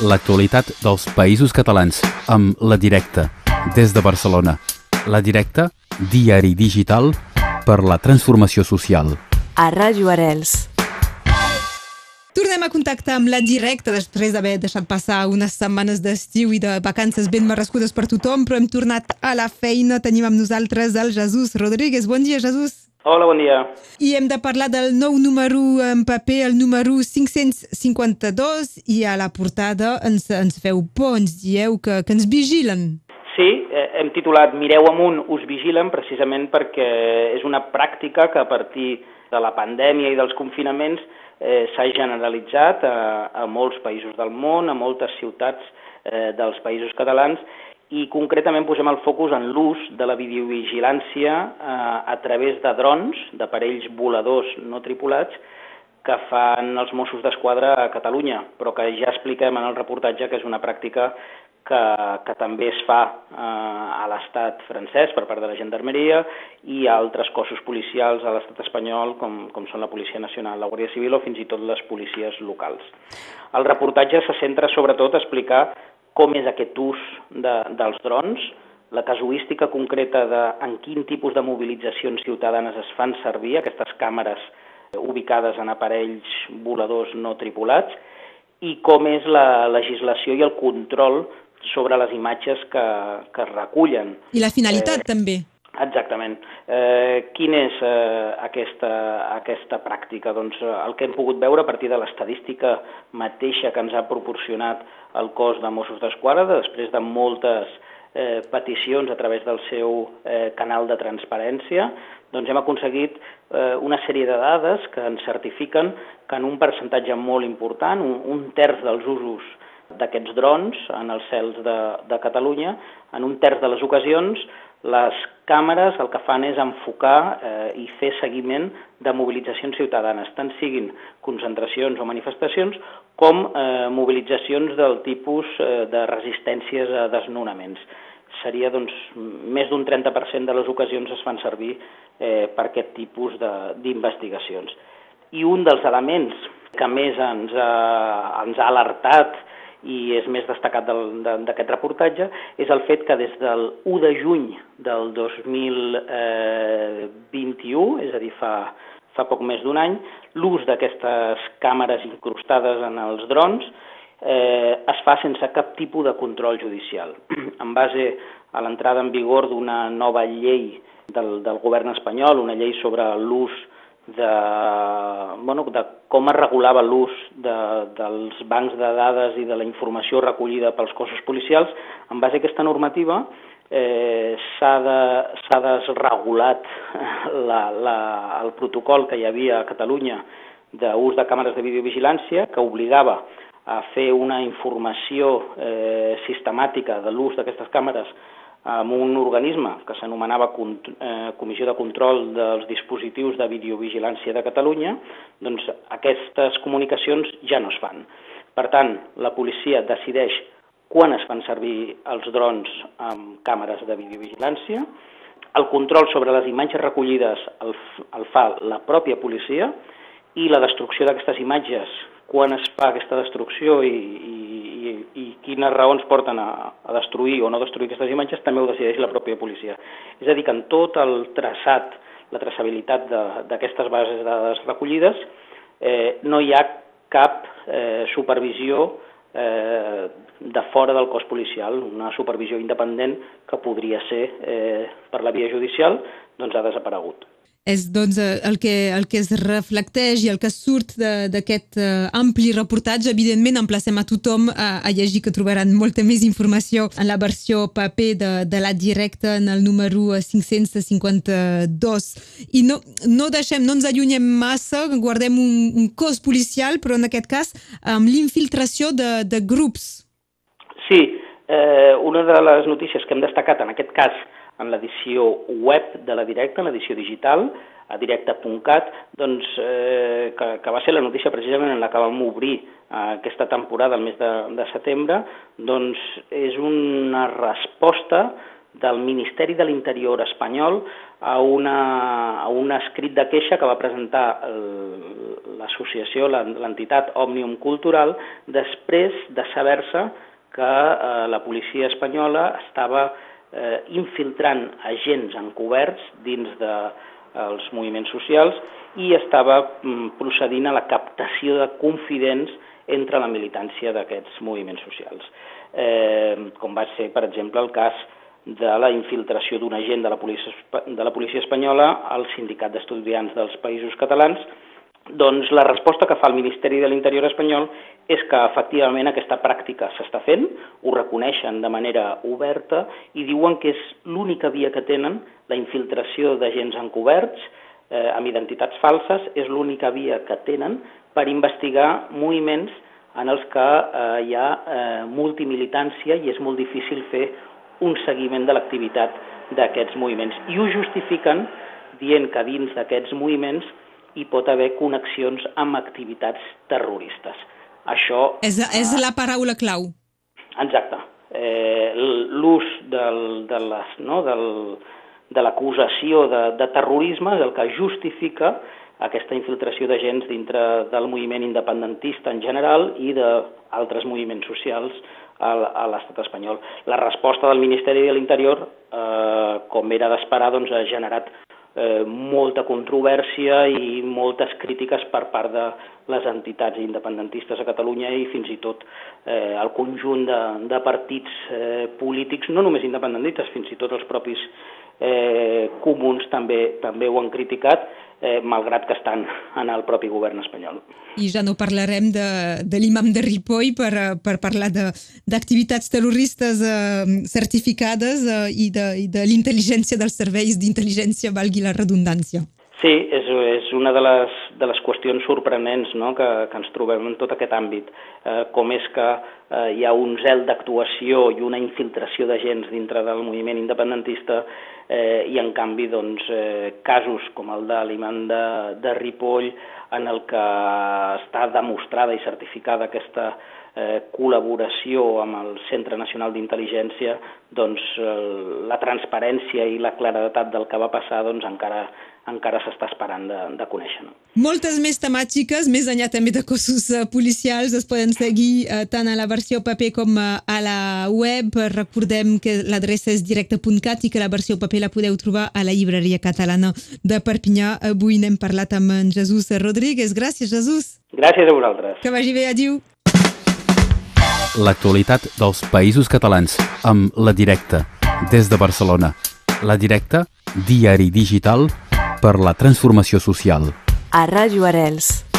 l'actualitat dels països catalans amb La Directa, des de Barcelona. La Directa, diari digital per la transformació social. A Ràdio Arels. Tornem a contactar amb la directa després d'haver deixat passar unes setmanes d'estiu i de vacances ben merescudes per tothom, però hem tornat a la feina. Tenim amb nosaltres el Jesús Rodríguez. Bon dia, Jesús. Hola, bon dia. I hem de parlar del nou número en paper, el número 552, i a la portada ens, ens feu por, ens dieu que, que ens vigilen. Sí, eh, hem titulat Mireu amunt, us vigilen, precisament perquè és una pràctica que a partir de la pandèmia i dels confinaments eh, s'ha generalitzat a, a molts països del món, a moltes ciutats eh, dels països catalans, i concretament posem el focus en l'ús de la videovigilància eh, a través de drons, d'aparells voladors no tripulats, que fan els Mossos d'Esquadra a Catalunya, però que ja expliquem en el reportatge que és una pràctica que, que també es fa eh, a l'estat francès per part de la gendarmeria i a altres cossos policials a l'estat espanyol, com, com són la Policia Nacional, la Guàrdia Civil o fins i tot les policies locals. El reportatge se centra sobretot a explicar com és aquest ús de, dels drons, la casuística concreta de en quin tipus de mobilitzacions ciutadanes es fan servir aquestes càmeres ubicades en aparells voladors no tripulats i com és la legislació i el control sobre les imatges que, que es recullen. I la finalitat, eh, també. Exactament. Eh, quina és eh, aquesta, aquesta pràctica? Doncs eh, el que hem pogut veure a partir de l'estadística mateixa que ens ha proporcionat el cos de Mossos d'Esquadra, després de moltes eh, peticions a través del seu eh, canal de transparència, doncs hem aconseguit eh, una sèrie de dades que ens certifiquen que en un percentatge molt important, un, un terç dels usos d'aquests drons en els cels de, de Catalunya, en un terç de les ocasions les càmeres el que fan és enfocar eh, i fer seguiment de mobilitzacions ciutadanes, tant siguin concentracions o manifestacions, com eh, mobilitzacions del tipus eh, de resistències a desnonaments. Seria, doncs, més d'un 30% de les ocasions es fan servir eh, per aquest tipus d'investigacions. I un dels elements que més ens ha, ens ha alertat i és més destacat d'aquest reportatge, és el fet que des del 1 de juny del 2021, és a dir, fa, fa poc més d'un any, l'ús d'aquestes càmeres incrustades en els drons eh, es fa sense cap tipus de control judicial. en base a l'entrada en vigor d'una nova llei del, del govern espanyol, una llei sobre l'ús de, bueno, de com es regulava l'ús de, dels bancs de dades i de la informació recollida pels cossos policials, en base a aquesta normativa eh, s'ha de, desregulat la, la, el protocol que hi havia a Catalunya d'ús de càmeres de videovigilància que obligava a fer una informació eh, sistemàtica de l'ús d'aquestes càmeres amb un organisme que s'anomenava eh, Comissió de Control dels Dispositius de Videovigilància de Catalunya, doncs aquestes comunicacions ja no es fan. Per tant, la policia decideix quan es fan servir els drons amb càmeres de videovigilància, el control sobre les imatges recollides el, el fa la pròpia policia i la destrucció d'aquestes imatges, quan es fa aquesta destrucció i, i i, quines raons porten a, a destruir o no destruir aquestes imatges també ho decideix la pròpia policia. És a dir, que en tot el traçat, la traçabilitat d'aquestes bases de dades recollides, eh, no hi ha cap eh, supervisió eh, de fora del cos policial, una supervisió independent que podria ser eh, per la via judicial, doncs ha desaparegut és doncs, eh, el, que, el que es reflecteix i el que surt d'aquest uh, ampli reportatge. Evidentment, emplacem a tothom a, a llegir que trobaran molta més informació en la versió paper de, de la directa en el número 552. I no, no deixem, no ens allunyem massa, guardem un, un cos policial, però en aquest cas amb l'infiltració de, de grups. Sí, eh, una de les notícies que hem destacat en aquest cas en l'edició web de la Directa, en l'edició digital, a directa.cat, doncs, eh, que, que va ser la notícia precisament en la que vam obrir eh, aquesta temporada, el mes de, de setembre, doncs és una resposta del Ministeri de l'Interior espanyol a, una, a un escrit de queixa que va presentar l'associació, l'entitat Òmnium Cultural, després de saber-se que eh, la policia espanyola estava eh, infiltrant agents encoberts dins de, els moviments socials i estava mm, procedint a la captació de confidents entre la militància d'aquests moviments socials. Eh, com va ser, per exemple, el cas de la infiltració d'un agent de la, policia, de la policia espanyola al Sindicat d'Estudiants dels Països Catalans, doncs la resposta que fa el Ministeri de l'Interior espanyol és que efectivament aquesta pràctica s'està fent, ho reconeixen de manera oberta i diuen que és l'única via que tenen, la infiltració d'agents encoberts eh, amb identitats falses, és l'única via que tenen per investigar moviments en els que eh, hi ha eh, multimilitància i és molt difícil fer un seguiment de l'activitat d'aquests moviments. I ho justifiquen dient que dins d'aquests moviments hi pot haver connexions amb activitats terroristes. Això... És, és la paraula clau. Exacte. Eh, L'ús del, de les, no, del, de l'acusació de, de terrorisme és el que justifica aquesta infiltració d'agents dintre del moviment independentista en general i d'altres moviments socials a l'estat espanyol. La resposta del Ministeri de l'Interior, eh, com era d'esperar, doncs, ha generat eh, molta controvèrsia i moltes crítiques per part de les entitats independentistes a Catalunya i fins i tot eh, el conjunt de, de partits eh, polítics, no només independentistes, fins i tot els propis eh, comuns també, també ho han criticat eh, malgrat que estan en el propi govern espanyol. I ja no parlarem de, de l'imam de Ripoll per, eh, per parlar d'activitats terroristes eh, certificades eh, i de, i de l'intel·ligència dels serveis d'intel·ligència, valgui la redundància. Sí, és, és una de les, de les qüestions sorprenents no? que, que ens trobem en tot aquest àmbit. Eh, com és que eh, hi ha un zel d'actuació i una infiltració d'agents dintre del moviment independentista eh, i en canvi doncs, eh, casos com el de l'imant de, de Ripoll en el que està demostrada i certificada aquesta eh, col·laboració amb el Centre Nacional d'Intel·ligència, doncs eh, la transparència i la claredat del que va passar doncs, encara encara s'està esperant de, de conèixer. No? Moltes més temàtiques, més enllà també de cossos uh, policials, es poden seguir uh, tant a la versió paper com uh, a la web. Recordem que l'adreça és directe.cat i que la versió paper la podeu trobar a la llibreria catalana de Perpinyà. Avui n'hem parlat amb en Jesús Rodríguez. Gràcies, Jesús. Gràcies a vosaltres. Que vagi bé, adiu. L'actualitat dels països catalans amb La Directa, des de Barcelona. La Directa, diari digital per la transformació social. A Ràdio Arels.